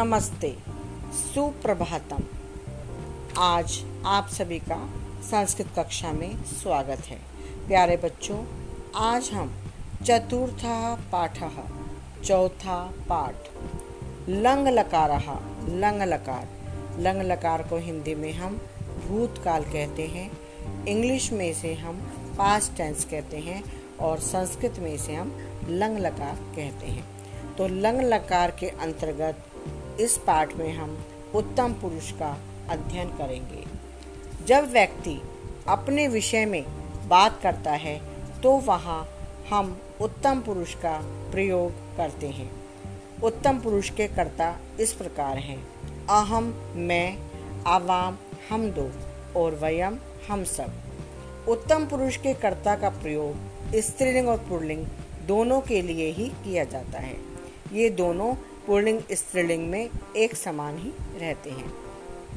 नमस्ते, सुप्रभातम। आज आप सभी का संस्कृत कक्षा में स्वागत है। प्यारे बच्चों, आज हम चतुर्थ पाठ, चौथा पाठ लंग लकार लंग लकार लंग लकार को हिंदी में हम भूतकाल कहते हैं, इंग्लिश में से हम पास्ट टेंस कहते हैं और संस्कृत में से हम लंग लकार कहते हैं। तो लंग लकार के अंतर्गत इस पाठ में हम उत्तम पुरुष का अध्ययन करेंगे। जब व्यक्ति अपने विषय में बात करता है तो वहाँ हम उत्तम पुरुष का प्रयोग करते हैं। उत्तम पुरुष के कर्ता इस प्रकार हैं। अहम, मैं, आवाम, हम दो, और वयम, हम सब। उत्तम पुरुष के कर्ता का प्रयोग स्त्रीलिंग और पुरलिंग दोनों के लिए ही किया जाता है। ये दोनों पुल्लिंग स्त्रीलिंग में एक समान ही रहते हैं।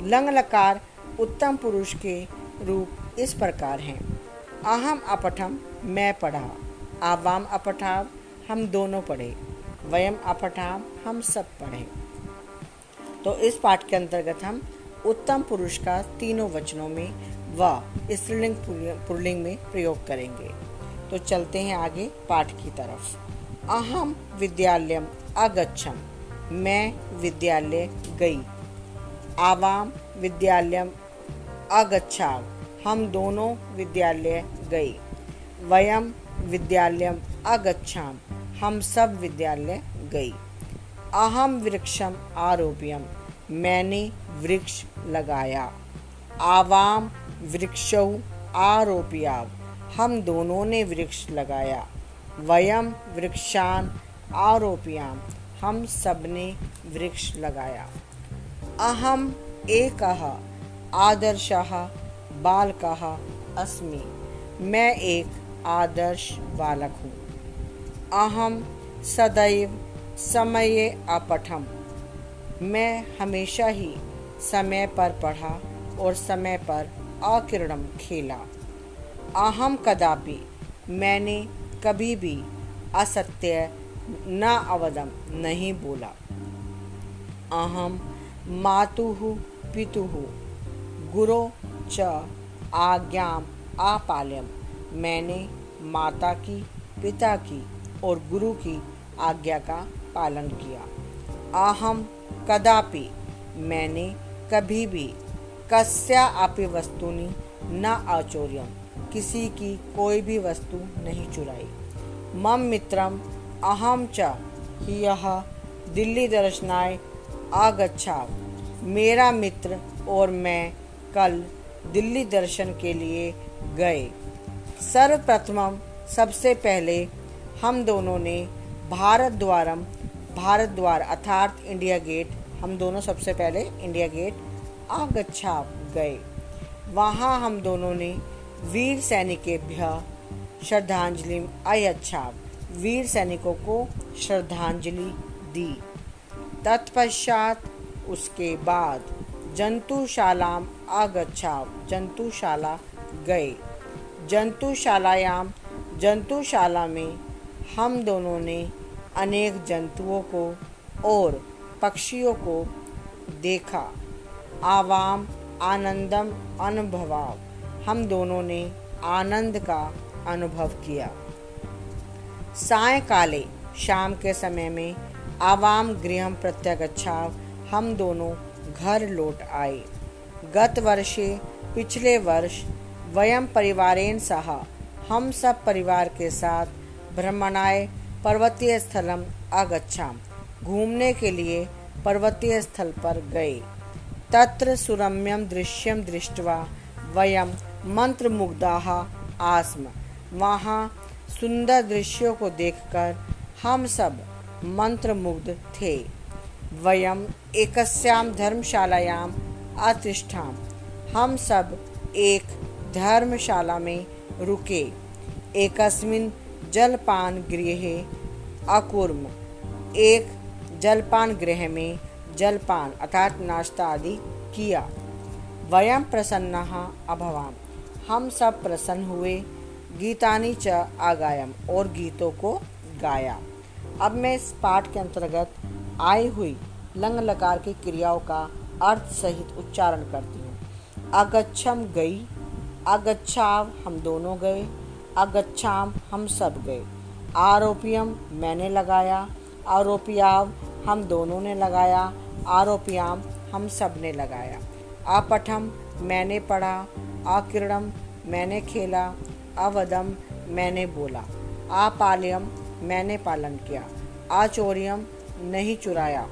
लंग लकार उत्तम पुरुष के रूप इस प्रकार हैं। अहम अपठम, मैं पढ़ा। आवाम अपठाव, हम दोनों पढ़े। वयम अपठाम हम सब पढ़े। तो इस पाठ के अंतर्गत हम उत्तम पुरुष का तीनों वचनों में व स्त्रीलिंग पुल्लिंग में प्रयोग करेंगे। तो चलते हैं आगे पाठ की तरफ़। अहम विद्यालयम अगच्छम। मैं विद्यालय गई। आवाम विद्यालय अगच्छा हम दोनों विद्यालय गई वयम विद्यालय अगच्छाम हम सब विद्यालय गई अहम वृक्षम आरोप्यम। मैंने वृक्ष लगाया। आवाम वृक्ष आरोपिया हम दोनों ने वृक्ष लगाया। वयम वृक्षान आरोपियाम। हम सबने वृक्ष लगाया। अहम एक, आदर्श, बालक, अस्मि। मैं एक आदर्श बालक हूँ। अहम सदैव समय अपठम। मैं हमेशा ही समय पर पढ़ा और समय पर अकिरणम खेला। अहम कदापि मैंने कभी भी असत्य न अवदम, नहीं बोला। अहम मातु, पितु, गुरो च आज्ञाम आपाल्यम। मैंने माता की, पिता की और गुरु की आज्ञा का पालन किया। अहम कदापि, मैंने कभी भी कस्या अपि वस्तुनि न आचौर्यम। किसी की कोई भी वस्तु नहीं चुराई। मम मित्रम अहम च यह दिल्ली दर्शनाय आगच्छा मेरा मित्र और मैं कल दिल्ली दर्शन के लिए गए। सर्वप्रथम सबसे पहले हम दोनों ने भारत द्वारम, भारत द्वार अर्थात इंडिया गेट, हम दोनों सबसे पहले इंडिया गेट आगच्छा गए। वहाँ हम दोनों ने वीर सैनिकेभ्य श्रद्धांजलि अयच्छा वीर सैनिकों को श्रद्धांजलि दी। तत्पश्चात उसके बाद जंतुशालाम आगच्छा जंतुशाला गए। जंतुशालायाम, जंतुशाला में हम दोनों ने अनेक जंतुओं को और पक्षियों को देखा। आवाम, आनंदम, अनुभवाव। हम दोनों ने आनंद का अनुभव किया। सायकाले, शाम के समय में आवाम, गृह प्रत्यागछा हम दोनों घर लौट आए। गत वर्षे, पिछले वर्ष, वयम परिवारेण सह हम सब परिवार के साथ भ्रमणाय पर्वतीय स्थलम आगच्छा घूमने के लिए पर्वतीय स्थल पर गए। तत्र सुरम्यम दृश्यम दृष्टवा वयम मंत्रमुग्धा आस्म। वहाँ सुंदर दृश्यों को देखकर हम सब मंत्रमुग्ध थे। वयम एकस्याम धर्मशालायाम अतिष्ठाम हम सब एक धर्मशाला में रुके। एकस्मिन जलपान गृह अकुर्म। एक जलपान गृह में जलपान अर्थात नाश्ता आदि किया। वयम प्रसन्न अभवाम हम सब प्रसन्न हुए। गीतानी च आगायम और गीतों को गाया। अब मैं इस पाठ के अंतर्गत आई हुई लंग लकार की क्रियाओं का अर्थ सहित उच्चारण करती हूँ। अगच्छम गई, अगच्छाव हम दोनों गए, अगच्छाम हम सब गए। आरोपियम मैंने लगाया, आरोपियाव हम दोनों ने लगाया, आरोपियाम हम सबने लगाया। अपठम मैंने पढ़ा अकिरणम मैंने खेला अवदम मैंने बोला। आपाल्यम मैंने पालन किया। आचौर्यम नहीं चुराया।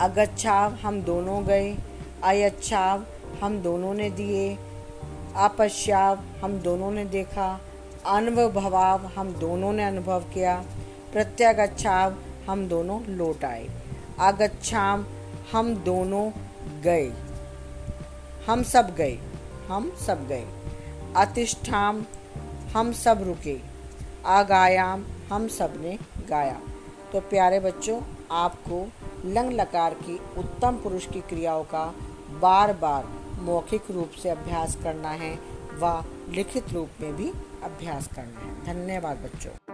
अगच्छाव हम दोनों गए। अयच्छाव हम दोनों ने दिए। अपश्याव हम दोनों ने देखा। अनुभवाव हम दोनों ने अनुभव किया। प्रत्यागच्छाव हम दोनों लौट आए। आगच्छाम हम दोनों गए। हम सब गए। हम सब गए। अतिष्ठाम, हम सब रुके। आगायाम, हम सबने गाया। तो प्यारे बच्चों, आपको लंग लकार की उत्तम पुरुष की क्रियाओं का बार बार मौखिक रूप से अभ्यास करना है, व लिखित रूप में भी अभ्यास करना है। धन्यवाद बच्चों।